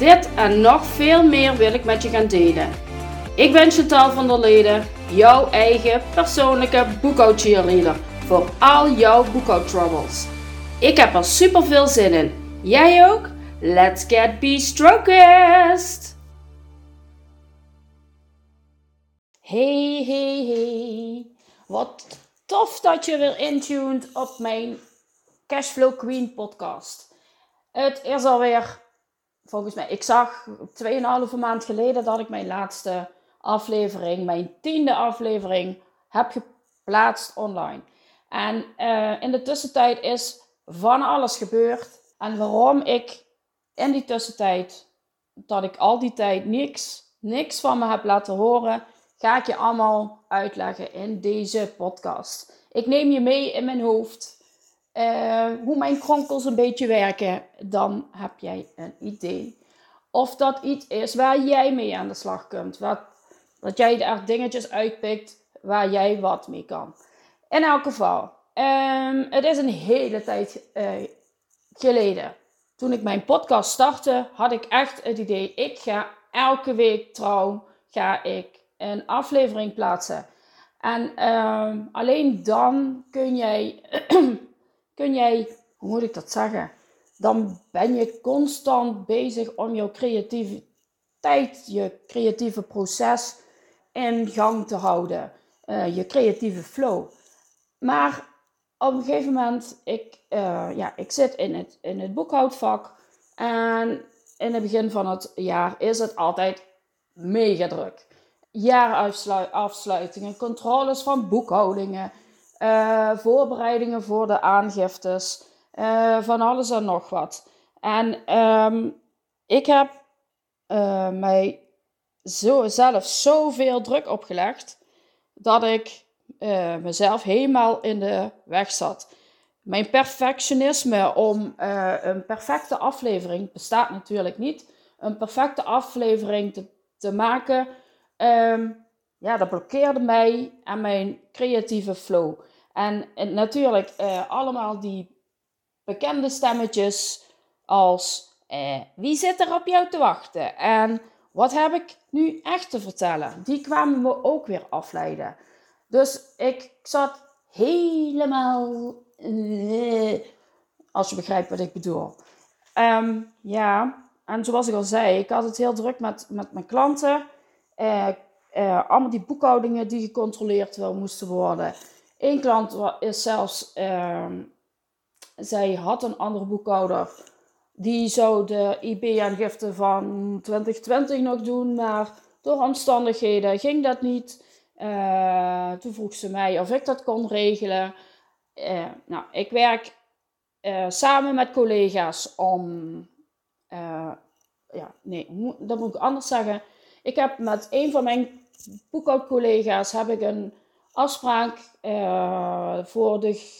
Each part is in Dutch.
Dit en nog veel meer wil ik met je gaan delen. Ik ben Chantal van der Leden, jouw eigen persoonlijke boekhoudcheerleader voor al jouw boekhoudtroubles. Ik heb er super veel zin in. Jij ook? Let's get be-strokest! Hey, hey, hey. Wat tof dat je weer intuned op mijn Cashflow Queen podcast. Het is alweer, volgens mij, ik zag 2,5 maand geleden dat ik mijn laatste aflevering, mijn tiende aflevering, heb geplaatst online. En uh, in de tussentijd is van alles gebeurd. En waarom ik in die tussentijd, dat ik al die tijd niks, niks van me heb laten horen, ga ik je allemaal uitleggen in deze podcast. Ik neem je mee in mijn hoofd. Uh, hoe mijn kronkels een beetje werken. Dan heb jij een idee. Of dat iets is waar jij mee aan de slag kunt. Wat, dat jij er dingetjes uitpikt waar jij wat mee kan. In elk geval, um, het is een hele tijd uh, geleden. Toen ik mijn podcast startte, had ik echt het idee: ik ga elke week trouw ga ik een aflevering plaatsen. En uh, alleen dan kun jij, kun jij, hoe moet ik dat zeggen? Dan ben je constant bezig om jouw creativiteit, je creatieve proces in gang te houden. Uh, je creatieve flow. Maar op een gegeven moment, ik, uh, ja, ik zit in het, in het boekhoudvak. En in het begin van het jaar is het altijd mega druk jaarafsluitingen, controles van boekhoudingen, uh, voorbereidingen voor de aangiftes, uh, van alles en nog wat. En um, ik heb uh, mij zo, zelf zoveel druk opgelegd dat ik mezelf helemaal in de weg zat. Mijn perfectionisme om een perfecte aflevering bestaat natuurlijk niet. Een perfecte aflevering te, te maken um, ja, dat blokkeerde mij aan mijn creatieve flow. En, en natuurlijk uh, allemaal die bekende stemmetjes als uh, wie zit er op jou te wachten? En wat heb ik nu echt te vertellen? Die kwamen me ook weer afleiden. Dus ik zat helemaal. Als je begrijpt wat ik bedoel. Um, ja, en zoals ik al zei, ik had het heel druk met, met mijn klanten. Allemaal die boekhoudingen die gecontroleerd wel moesten worden. Eén klant is zelfs, uh, zij had een andere boekhouder. Die zou de IB-aangifte van 2020 nog doen, maar door omstandigheden ging dat niet. Uh, toen vroeg ze mij of ik dat kon regelen. nou, ik werk samen met collega's om. ja, nee, dat moet ik anders zeggen. Ik heb met een van mijn boekhoudcollega's heb ik een afspraak uh, voor de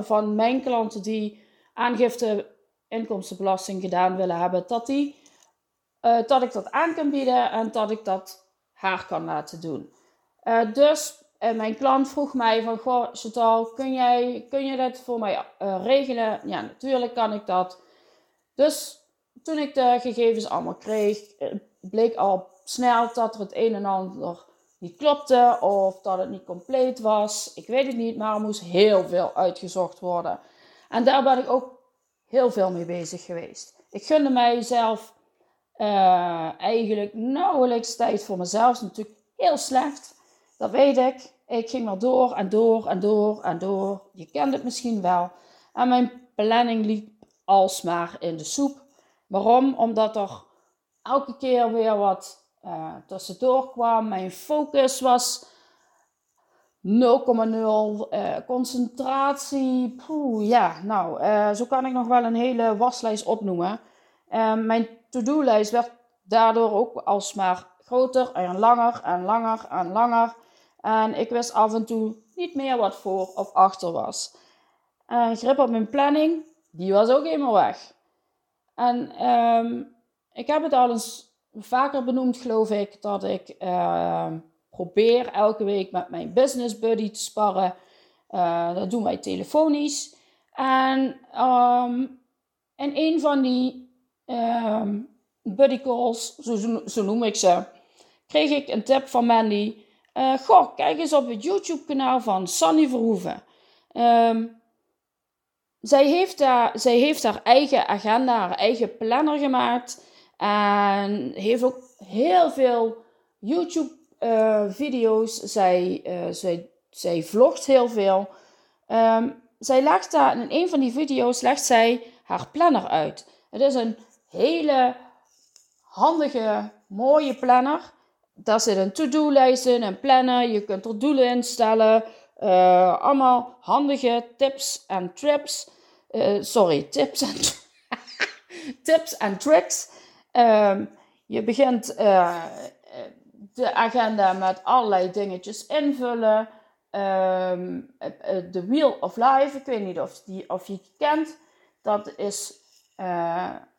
van mijn klanten die aangifte inkomstenbelasting gedaan willen hebben, dat, die, uh, dat ik dat aan kan bieden en dat ik dat haar kan laten doen. Uh, dus mijn klant vroeg mij van, goh Chantal, kun, jij, kun je dit voor mij regelen? Ja, natuurlijk kan ik dat. Dus toen ik de gegevens allemaal kreeg, bleek al snel dat er het een en ander niet klopte of dat het niet compleet was. Ik weet het niet, maar er moest heel veel uitgezocht worden. En daar ben ik ook heel veel mee bezig geweest. Ik gunde mijzelf uh, eigenlijk nauwelijks tijd voor mezelf. natuurlijk heel slecht. Dat weet ik. Ik ging maar door en door en door en door. Je kent het misschien wel. En mijn planning liep alsmaar in de soep. Waarom? Omdat er elke keer weer wat uh, tussendoor kwam. Mijn focus was 0,0. Uh, eh, concentratie. Poeh, ja, nou, uh, zo kan ik nog wel een hele waslijst opnoemen. En mijn to-do-lijst werd daardoor ook alsmaar groter en langer en langer en langer. En ik wist af en toe niet meer wat voor of achter was. En grip op mijn planning, die was ook helemaal weg. En ehm, ik heb het al eens vaker benoemd, geloof ik, dat ik ehm, probeer elke week met mijn business buddy te sparren. Uh, dat doen wij telefonisch. En um, in een van die buddy calls, zo, zo, noem ik ze, kreeg ik een tip van Mandy. Uh, goh, kijk eens op het YouTube-kanaal van Sunny Verhoeven. Zij, heeft daar, zij heeft haar eigen agenda, haar eigen planner gemaakt. En heeft ook heel veel YouTube-video's. Eh, zij, uh, zij, zij vlogt heel veel. Um, zij legt daar, in een van die video's legt zij haar planner uit. Het is een hele handige, mooie planner. Daar zit een to-do-lijst in, een planner. Je kunt er doelen instellen. Uh, allemaal handige tips en trips. Sorry, tips en tips en tricks. Um, je begint uh, de agenda met allerlei dingetjes invullen. Um, de Wheel of Life, ik weet niet of, die, of je het kent. Dat is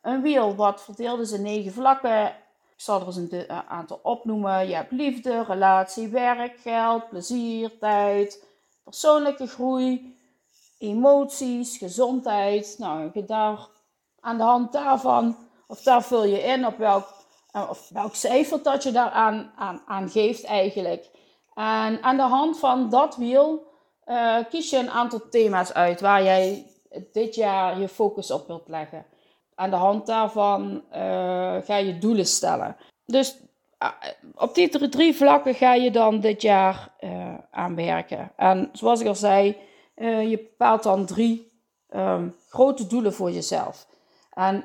een wiel wat verdeeld is in negen vlakken. Ik zal er eens een aantal opnoemen. Je hebt liefde, relatie, werk, geld, plezier, tijd, persoonlijke groei, emoties, gezondheid. Nou, daar, aan de hand daarvan, of daar vul je in op welk, eh, of welk cijfer dat je daaraan aan, aan geeft eigenlijk. En aan de hand van dat wiel uh, kies je een aantal thema's uit waar jij dit jaar je focus op wilt leggen. Aan de hand daarvan uh, ga je doelen stellen. Dus op die drie vlakken ga je dan dit jaar aan werken. En zoals ik al zei, je bepaalt dan drie um, grote doelen voor jezelf. En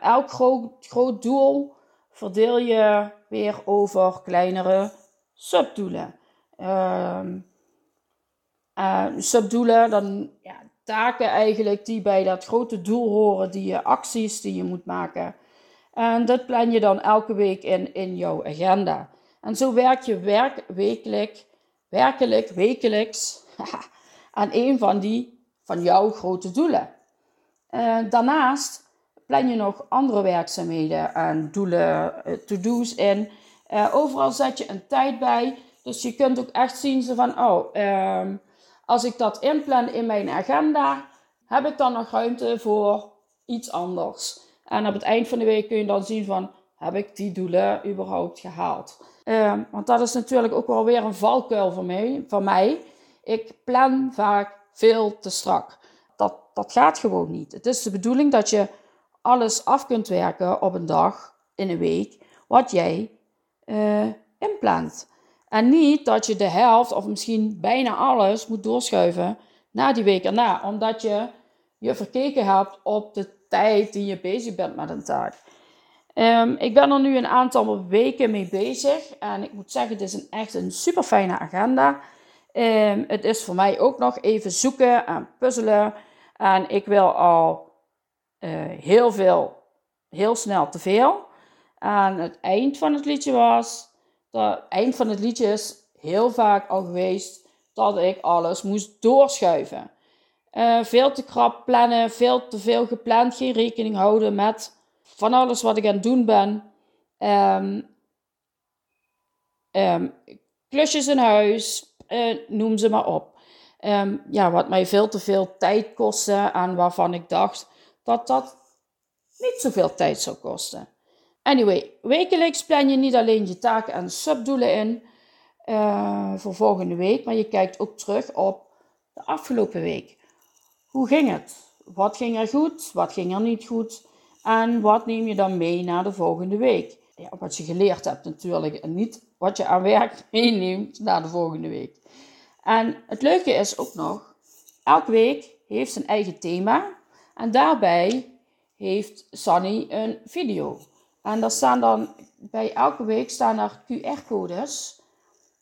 elk groot, doel verdeel je weer over kleinere subdoelen. Um, subdoelen, dan ja, taken eigenlijk die bij dat grote doel horen, die je acties die je moet maken. En dat plan je dan elke week in, in jouw agenda. En zo werk je werk, wekelijk, werkelijk wekelijks aan een van die van jouw grote doelen. En daarnaast plan je nog andere werkzaamheden en doelen, eh, to-do's in. Uh, overal zet je een tijd bij. Dus je kunt ook echt zien ze van, oh, um, als ik dat inplan in mijn agenda, heb ik dan nog ruimte voor iets anders. En op het eind van de week kun je dan zien van, heb ik die doelen überhaupt gehaald? Uh, want dat is natuurlijk ook wel weer een valkuil voor mij. Voor mij. Ik plan vaak veel te strak. Dat, dat gaat gewoon niet. Het is de bedoeling dat je alles af kunt werken op een dag, in een week, wat jij uh, inplant. En niet dat je de helft of misschien bijna alles moet doorschuiven naar die week erna, omdat je je verkeken hebt op de tijd die je bezig bent met een taak. Um, ik ben er nu een aantal weken mee bezig en ik moet zeggen, het is een, echt een super fijne agenda. Um, het is voor mij ook nog even zoeken en puzzelen. En ik wil al heel veel, heel snel te veel. En het eind van het liedje was het eind van het liedje is heel vaak al geweest dat ik alles moest doorschuiven. Uh, veel te krap plannen, veel te veel gepland, geen rekening houden met van alles wat ik aan het doen ben. Um, um, klusjes in huis, uh, noem ze maar op. Um, ja, wat mij veel te veel tijd kostte en waarvan ik dacht dat dat niet zoveel tijd zou kosten. Anyway, wekelijks plan je niet alleen je taken en subdoelen in uh, voor volgende week, maar je kijkt ook terug op de afgelopen week. Hoe ging het? Wat ging er goed? Wat ging er niet goed? En wat neem je dan mee naar de volgende week? Ja, wat je geleerd hebt natuurlijk en niet wat je aan werk meeneemt naar de volgende week. En het leuke is ook nog, elke week heeft zijn eigen thema en daarbij heeft Sunny een video. En daar staan dan bij elke week staan er QR-codes.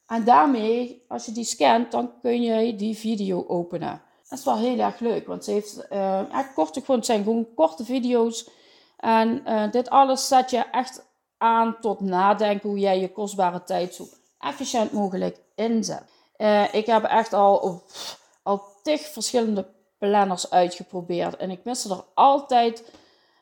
En daarmee, als je die scant, dan kun je die video openen. Dat is wel heel erg leuk, want ze heeft uh, korte, gewoon, het zijn gewoon korte video's En uh, dit alles zet je echt aan tot nadenken hoe jij je kostbare tijd zo efficiënt mogelijk inzet. Uh, ik heb echt al, al tig verschillende planners uitgeprobeerd en ik miste er altijd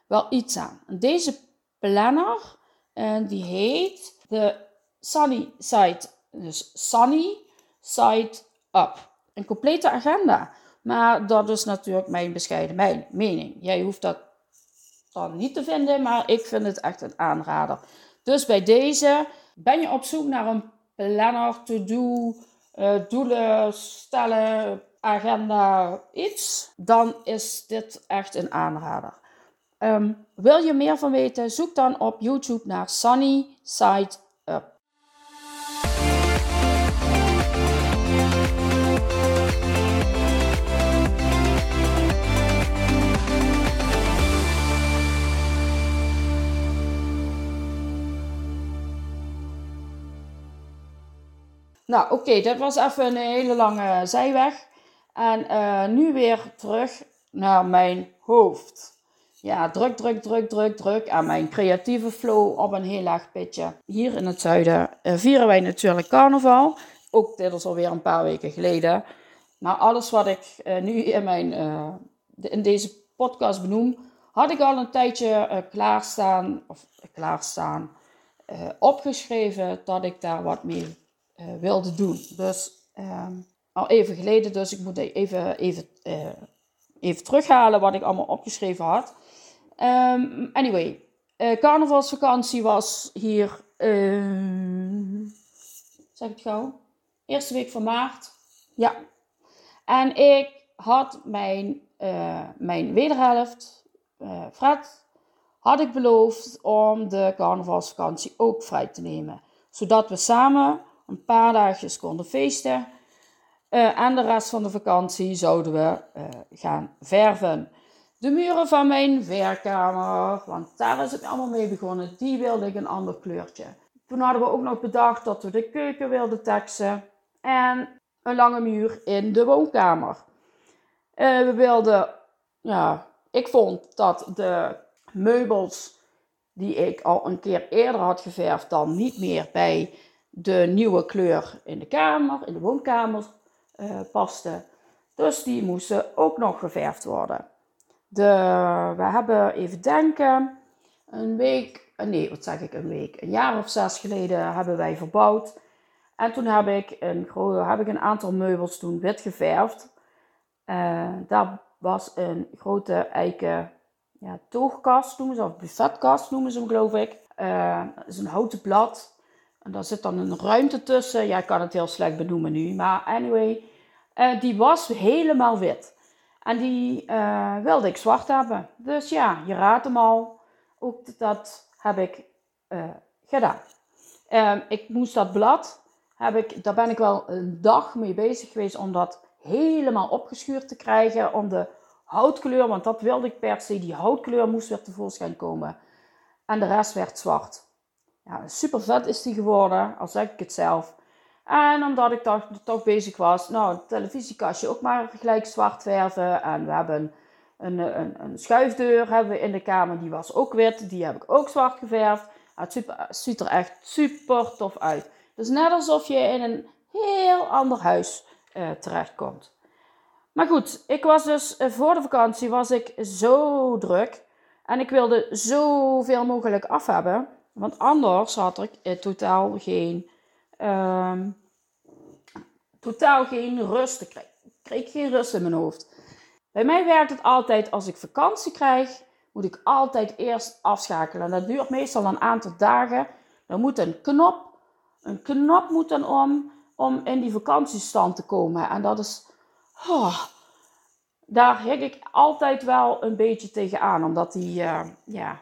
wel iets aan. En deze planner, uh, die heet de Sunny Side, dus Sunny Side Up. Een complete agenda. Maar dat is natuurlijk mijn bescheiden mening. Jij hoeft dat dan niet te vinden, maar ik vind het echt een aanrader. Dus bij deze ben je op zoek naar een planner, to-do, doelen stellen, agenda, iets, dan is dit echt een aanrader. Um, wil je meer van weten? Zoek dan op YouTube naar Sunny Side Nou, oké, dat was even een hele lange zijweg. En uh, nu weer terug naar mijn hoofd. Ja, druk, druk, druk, druk, druk. En mijn creatieve flow op een heel laag pitje. Hier in het zuiden uh, vieren wij natuurlijk carnaval. Ook dit is alweer een paar weken geleden. Maar alles wat ik uh, nu in, mijn, in deze podcast benoem, had ik al een tijdje klaarstaan. Of klaarstaan. opgeschreven dat ik daar wat mee wilde doen. Dus ehm, al even geleden, dus ik moet even, even, uh, even terughalen wat ik allemaal opgeschreven had. Um, anyway, uh, carnavalsvakantie was hier, ehm, zeg ik het gauw, eerste week van maart. Ja. En ik had mijn, mijn wederhelft, Fred, had ik beloofd om de carnavalsvakantie ook vrij te nemen. Zodat we samen een paar dagjes konden feesten. En de rest van de vakantie zouden we uh, gaan verven. De muren van mijn werkkamer, want daar is het allemaal mee begonnen, die wilde ik een ander kleurtje. Toen hadden we ook nog bedacht dat we de keuken wilden teksten en een lange muur in de woonkamer. Uh, we wilden, ja, ik vond dat de meubels die ik al een keer eerder had geverfd dan niet meer bij de nieuwe kleur in de kamer, in de woonkamer uh, paste. Dus die moesten ook nog geverfd worden. De, we hebben even denken, een week, eh, nee, wat zeg ik, een week, een jaar of zes geleden hebben wij verbouwd. En toen heb ik een, heb ik een aantal meubels toen wit geverfd. Uh, daar was een grote eiken ja, toogkast noemen ze, of buffetkast noemen ze hem geloof ik. Uh, is een houten blad. En daar zit dan een ruimte tussen. Ja, ik kan het heel slecht benoemen nu. Maar anyway, uh, die was helemaal wit. En die uh, wilde ik zwart hebben. Dus ja, je raadt hem al. Ook dat heb ik uh, gedaan. Ehm, ik moest dat blad, heb ik, daar ben ik wel een dag mee bezig geweest om dat helemaal opgeschuurd te krijgen. Om de houtkleur, want dat wilde ik per se, die houtkleur moest weer tevoorschijn komen. En de rest werd zwart. Ja, super vet is die geworden, al zeg ik het zelf. En omdat ik toch, toch bezig was, nou, het televisiekastje ook maar gelijk zwart verven. En we hebben een, een, een schuifdeur hebben in de kamer, die was ook wit. Die heb ik ook zwart geverfd. Het, ziet er echt super tof uit. Dus net alsof je in een heel ander huis uh, terechtkomt. Maar goed, ik was dus uh, voor de vakantie was ik zo druk. En ik wilde zoveel mogelijk af hebben. Want anders had ik eh, totaal geen, um, totaal geen rust. Ik kreeg, kreeg geen rust in mijn hoofd. Bij mij werkt het altijd als ik vakantie krijg, moet ik altijd eerst afschakelen. En dat duurt meestal een aantal dagen. Dan moet een knop, een knop moet dan om, om in die vakantiestand te komen. En dat is, oh, daar hik ik altijd wel een beetje tegenaan. Omdat die, uh, ja,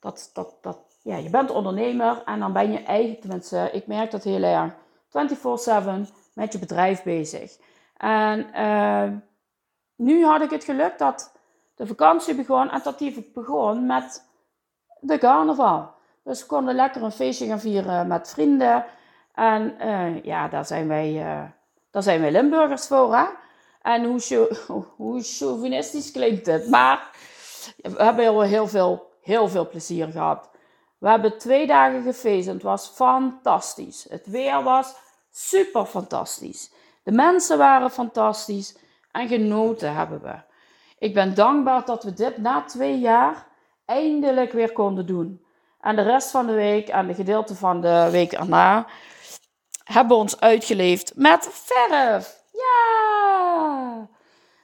dat, dat, dat, ja, je bent ondernemer en dan ben je eigenlijk, tenminste, ik merk dat heel erg, 24-7 met je bedrijf bezig. En uh, nu had ik het geluk dat de vakantie begon en dat die begon met de carnaval. Dus we konden lekker een feestje gaan vieren met vrienden. En uh, ja, daar zijn wij, uh, daar zijn wij Limburgers voor, hè? En hoe, hoe chauvinistisch klinkt het. Maar we hebben heel veel heel veel plezier gehad. We hebben twee dagen gefeest en het was fantastisch. Het weer was super fantastisch. De mensen waren fantastisch en genoten hebben we. Ik ben dankbaar dat we dit na twee jaar eindelijk weer konden doen. En de rest van de week en de gedeelte van de week erna hebben we ons uitgeleefd met verf. Ja!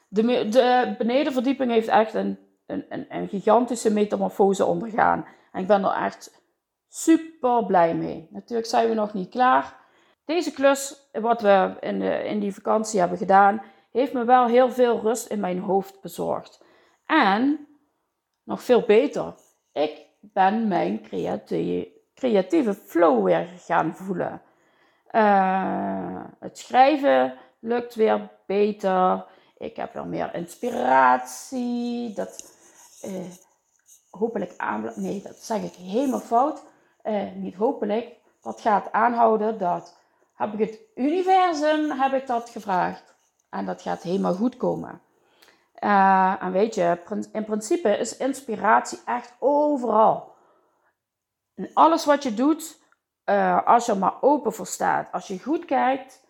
De, de benedenverdieping heeft echt een, een, een, een gigantische metamorfose ondergaan. En ik ben er echt super blij mee. Natuurlijk zijn we nog niet klaar. Deze klus, wat we in, de, in die vakantie hebben gedaan, heeft me wel heel veel rust in mijn hoofd bezorgd. En, nog veel beter, ik ben mijn creatieve flow weer gaan voelen. Uh, het schrijven lukt weer beter. Ik heb weer meer inspiratie. Dat uh, hopelijk aan. Nee, dat zeg ik helemaal fout. Uh, niet hopelijk. Dat gaat aanhouden. Dat heb ik het universum heb ik dat gevraagd. En dat gaat helemaal goed komen. Uh, en weet je, in principe is inspiratie echt overal. In alles wat je doet, uh, als je er maar open voor staat. Als je goed kijkt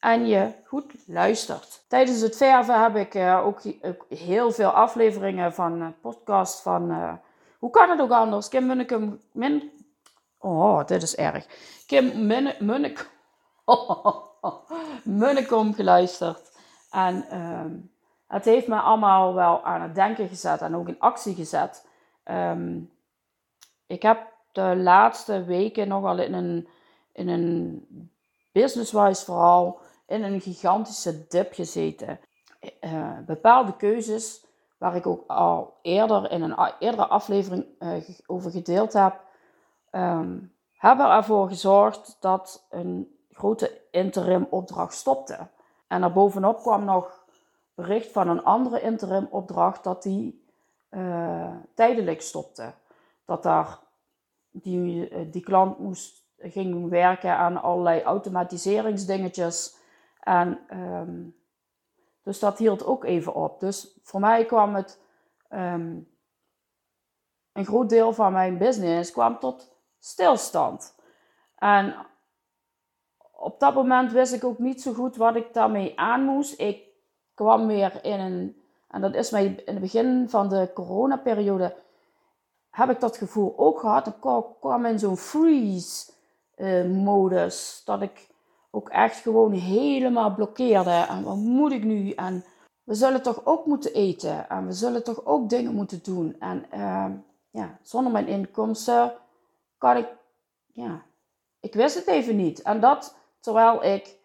en je goed luistert. Tijdens het verven heb ik uh, ook, heel veel afleveringen van podcast van... hoe kan het ook anders? Kim Munnekum... Min, oh, dit is erg. Kim. Munnekom geluisterd. En ehm, het heeft me allemaal wel aan het denken gezet en ook in actie gezet. Ehm, ik heb de laatste weken nogal in een, in een business-wise vooral in een gigantische dip gezeten. Uh, bepaalde keuzes waar ik ook al eerder in een eerdere aflevering uh, over gedeeld heb, um, hebben ervoor gezorgd dat een grote interim opdracht stopte. En daarbovenop kwam nog bericht van een andere interim opdracht dat die uh, tijdelijk stopte. Dat daar die, eh, die klant moest, ging werken aan allerlei automatiseringsdingetjes. En um, dus dat hield ook even op. Dus voor mij kwam het, um, een groot deel van mijn business kwam tot stilstand. En op dat moment wist ik ook niet zo goed wat ik daarmee aan moest. Ik kwam weer in een, en dat is mij in het begin van de coronaperiode, heb ik dat gevoel ook gehad. Ik kwam in zo'n freeze-modus, dat ik ook echt gewoon helemaal blokkeerde. En wat moet ik nu? En we zullen toch ook moeten eten. En we zullen toch ook dingen moeten doen. En uh, ja, zonder mijn inkomsten kan ik, ja, ik wist het even niet. En dat Terwijl ik,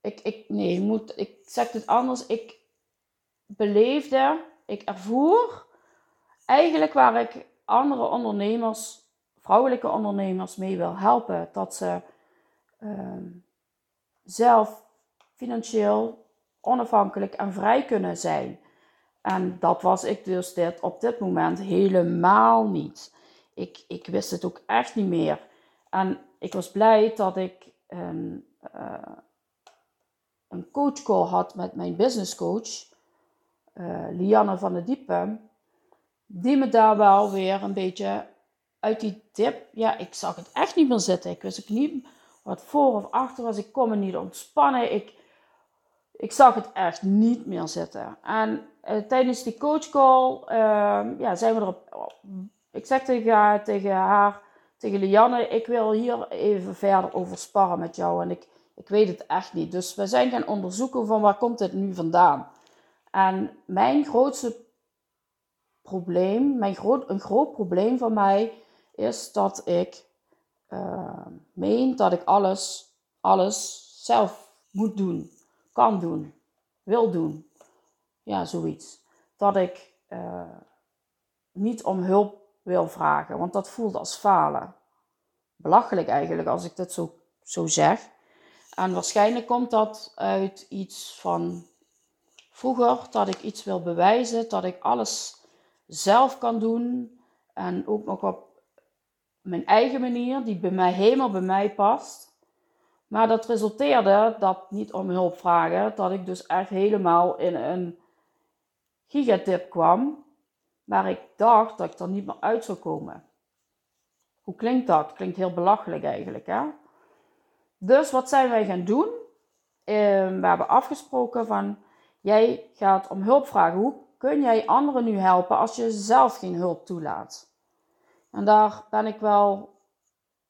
ik, ik nee, moet, ik zeg het anders. Ik beleefde, ik ervoer eigenlijk waar ik andere ondernemers, vrouwelijke ondernemers mee wil helpen. Dat ze ehm, zelf financieel onafhankelijk en vrij kunnen zijn. En dat was ik dus dit, op dit moment helemaal niet. Ik, ik wist het ook echt niet meer. En ik was blij dat ik een, uh, een coachcall had met mijn business coach, uh, Lianne van der Diepen, die me daar wel weer een beetje uit die tip, ja, ik zag het echt niet meer zitten. Ik wist ook niet wat voor of achter was. Ik kon me niet ontspannen. Ik, ik zag het echt niet meer zitten. En uh, tijdens die coachcall uh, ja, zijn we erop. Ik zeg tegen, tegen haar tegen Lianne, ik wil hier even verder over sparren met jou en ik, ik weet het echt niet. Dus we zijn gaan onderzoeken van waar komt dit nu vandaan. En mijn grootste probleem, mijn groot, een groot probleem van mij is dat ik uh, meen dat ik alles, alles zelf moet doen, kan doen, wil doen. Ja, zoiets. Dat ik uh, niet om hulp wil vragen, want dat voelt als falen. Belachelijk eigenlijk als ik dit zo, zo zeg. En waarschijnlijk komt dat uit iets van vroeger, dat ik iets wil bewijzen, dat ik alles zelf kan doen en ook nog op mijn eigen manier, die bij mij helemaal bij mij past. Maar dat resulteerde dat niet om hulp vragen, dat ik dus echt helemaal in een gigatip kwam waar ik dacht dat ik er niet meer uit zou komen. Hoe klinkt dat? Klinkt heel belachelijk eigenlijk, hè? Dus wat zijn wij gaan doen? Ehm, we hebben afgesproken van, jij gaat om hulp vragen. Hoe kun jij anderen nu helpen als je zelf geen hulp toelaat? En daar ben ik wel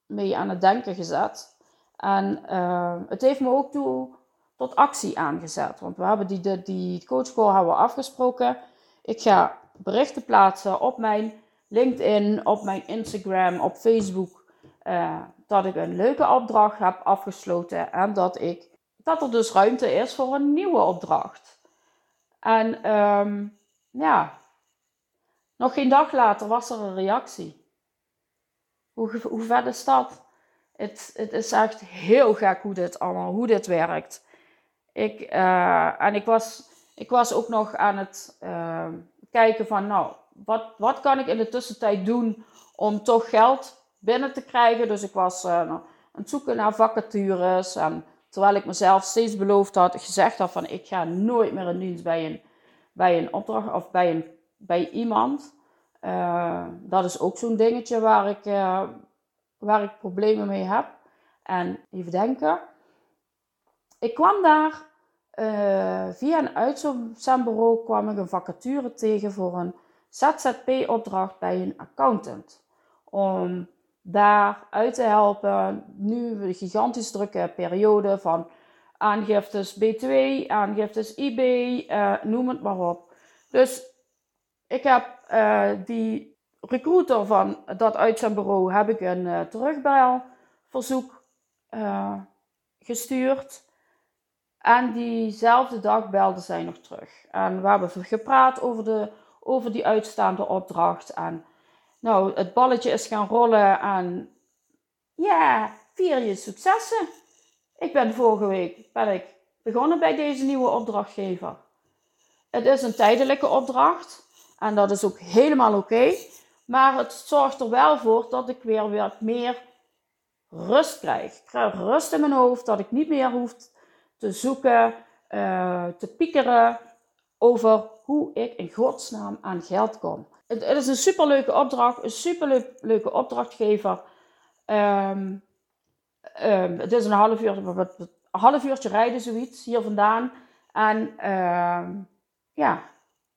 mee aan het denken gezet. En uh, het heeft me ook toe tot actie aangezet. Want we hebben die, die, die we afgesproken. Ik ga berichten plaatsen op mijn LinkedIn, op mijn Instagram, op Facebook. Uh, dat ik een leuke opdracht heb afgesloten. En dat, ik, dat er dus ruimte is voor een nieuwe opdracht. En um, ja, nog geen dag later was er een reactie. Hoe, hoe is dat? Het, het is echt heel gek hoe dit allemaal, hoe dit werkt. Ik, uh, en ik was, ik was ook nog aan het uh, kijken van, nou, wat, wat kan ik in de tussentijd doen om toch geld binnen te krijgen? Dus ik was uh, aan het zoeken naar vacatures. En terwijl ik mezelf steeds beloofd had, gezegd had van, ik ga nooit meer in dienst bij een, bij een opdracht of bij, een, bij iemand. Dat is ook zo'n dingetje waar ik, waar ik problemen mee heb. En even denken. Ik kwam daar uh, via een uitzendbureau kwam ik een vacature tegen voor een ZZP-opdracht bij een accountant. Om daar uit te helpen, nu een gigantisch drukke periode van aangiftes B2, aangiftes IB, eh, noem het maar op. Dus ik heb uh, die recruiter van dat uitzendbureau heb ik een uh, terugbelverzoek gestuurd. En diezelfde dag belde zij nog terug. En we hebben gepraat over, de, over die uitstaande opdracht. En nou, het balletje is gaan rollen. En ja, vier je successen. Ik ben vorige week ben ik begonnen bij deze nieuwe opdrachtgever. Het is een tijdelijke opdracht. En dat is ook helemaal oké. maar het zorgt er wel voor dat ik weer wat meer rust krijg. Ik krijg rust in mijn hoofd. Dat ik niet meer hoef te zoeken, uh, te piekeren over hoe ik in godsnaam aan geld kom. Het, is een superleuke opdracht, een superleuke opdrachtgever. Um, um, het is een half, uur, een half uurtje rijden, zoiets, hier vandaan. En um, ja,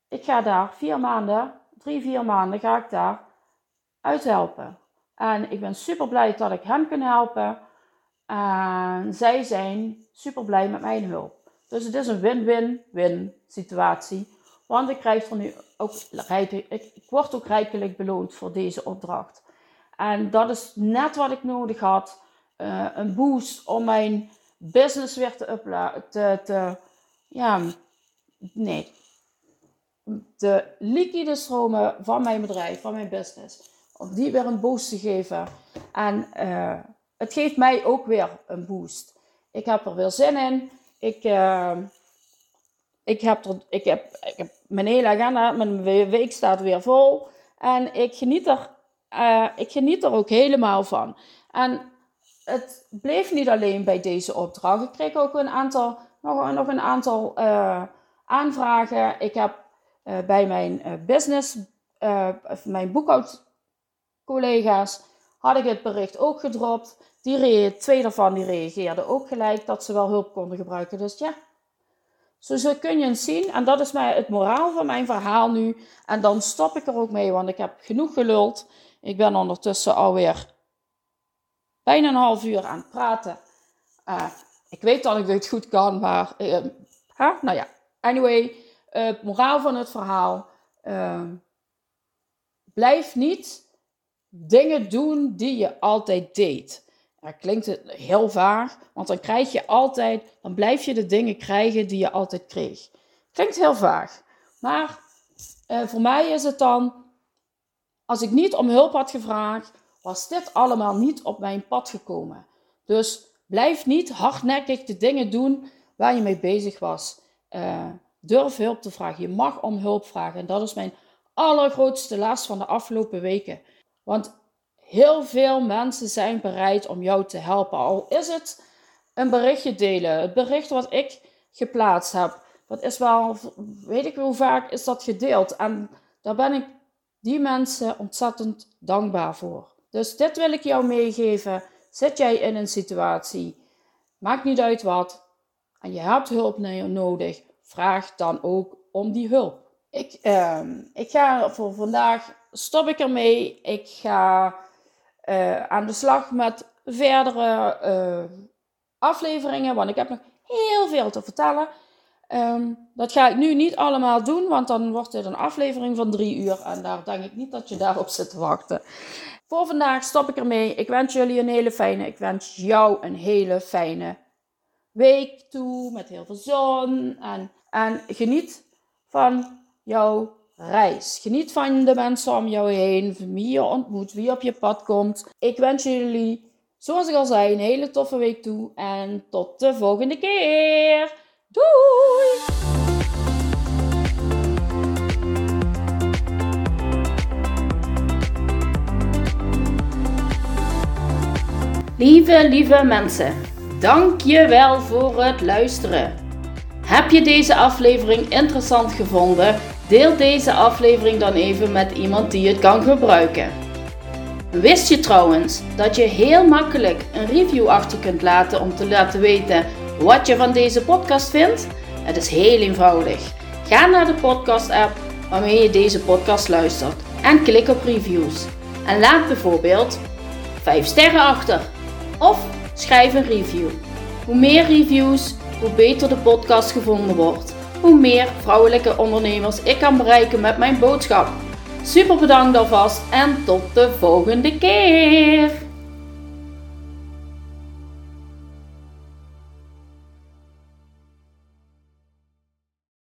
ik ga daar vier maanden, drie, vier maanden ga ik daar uithelpen. En ik ben super blij dat ik hem kan helpen. En zij zijn super blij met mijn hulp. Dus het is een win-win-win situatie. Want ik krijg er nu ook ik, word ook rijkelijk beloond voor deze opdracht. En dat is net wat ik nodig had. Uh, een boost om mijn business weer te. Te, te, ja, nee. De liquide stromen van mijn bedrijf, van mijn business. Om die weer een boost te geven. En uh, het geeft mij ook weer een boost. Ik heb er weer zin in. Ik, uh, ik, heb, er, ik, heb, ik heb mijn hele agenda, mijn week staat weer vol. En ik geniet er, uh, ik geniet er ook helemaal van. En het bleef niet alleen bij deze opdracht. Ik kreeg ook een aantal, nog, nog een aantal aanvragen. Ik heb bij mijn business, mijn boekhoudcollega's, had ik het bericht ook gedropt. Die twee daarvan die reageerden ook gelijk dat ze wel hulp konden gebruiken. Dus ja, zo, zo kun je het zien. En dat is mij het moraal van mijn verhaal nu. En dan stop ik er ook mee, want ik heb genoeg geluld. Ik ben ondertussen alweer bijna een half uur aan het praten. Ik weet dat ik dit goed kan, maar nou ja. Anyway, uh, moraal van het verhaal. blijf niet dingen doen die je altijd deed. Dat klinkt heel vaag, want dan krijg je altijd, dan blijf je de dingen krijgen die je altijd kreeg. Klinkt heel vaag, maar uh, voor mij is het dan, als ik niet om hulp had gevraagd, was dit allemaal niet op mijn pad gekomen. Dus blijf niet hardnekkig de dingen doen waar je mee bezig was. Uh, durf hulp te vragen. Je mag om hulp vragen. En dat is mijn allergrootste last van de afgelopen weken. Want heel veel mensen zijn bereid om jou te helpen. Al is het een berichtje delen. Het bericht wat ik geplaatst heb. Dat is wel, weet ik hoe vaak is dat gedeeld. En daar ben ik die mensen ontzettend dankbaar voor. Dus dit wil ik jou meegeven. Zit jij in een situatie, maakt niet uit wat, en je hebt hulp nodig, vraag dan ook om die hulp. Ik, ehm, ik ga voor vandaag, stop ik ermee. Ik ga uh, aan de slag met verdere uh, afleveringen, want ik heb nog heel veel te vertellen. Um, dat ga ik nu niet allemaal doen, want dan wordt dit een aflevering van drie uur. En daar denk ik niet dat je daarop zit te wachten. Voor vandaag stop ik ermee. Ik wens jullie een hele fijne, ik wens jou een hele fijne week toe. Met heel veel zon. En, en geniet van jouw reis. Geniet van de mensen om jou heen, wie je ontmoet, wie op je pad komt. Ik wens jullie, zoals ik al zei, een hele toffe week toe. En tot de volgende keer. Doei! Lieve, lieve mensen, dank je wel voor het luisteren. Heb je deze aflevering interessant gevonden? Deel deze aflevering dan even met iemand die het kan gebruiken. Wist je trouwens dat je heel makkelijk een review achter kunt laten om te laten weten wat je van deze podcast vindt? Het is heel eenvoudig. Ga naar de podcast-app waarmee je deze podcast luistert en klik op reviews. En laat bijvoorbeeld 5 sterren achter of schrijf een review. Hoe meer reviews, hoe beter de podcast gevonden wordt. Hoe meer vrouwelijke ondernemers ik kan bereiken met mijn boodschap. Super bedankt alvast en tot de volgende keer!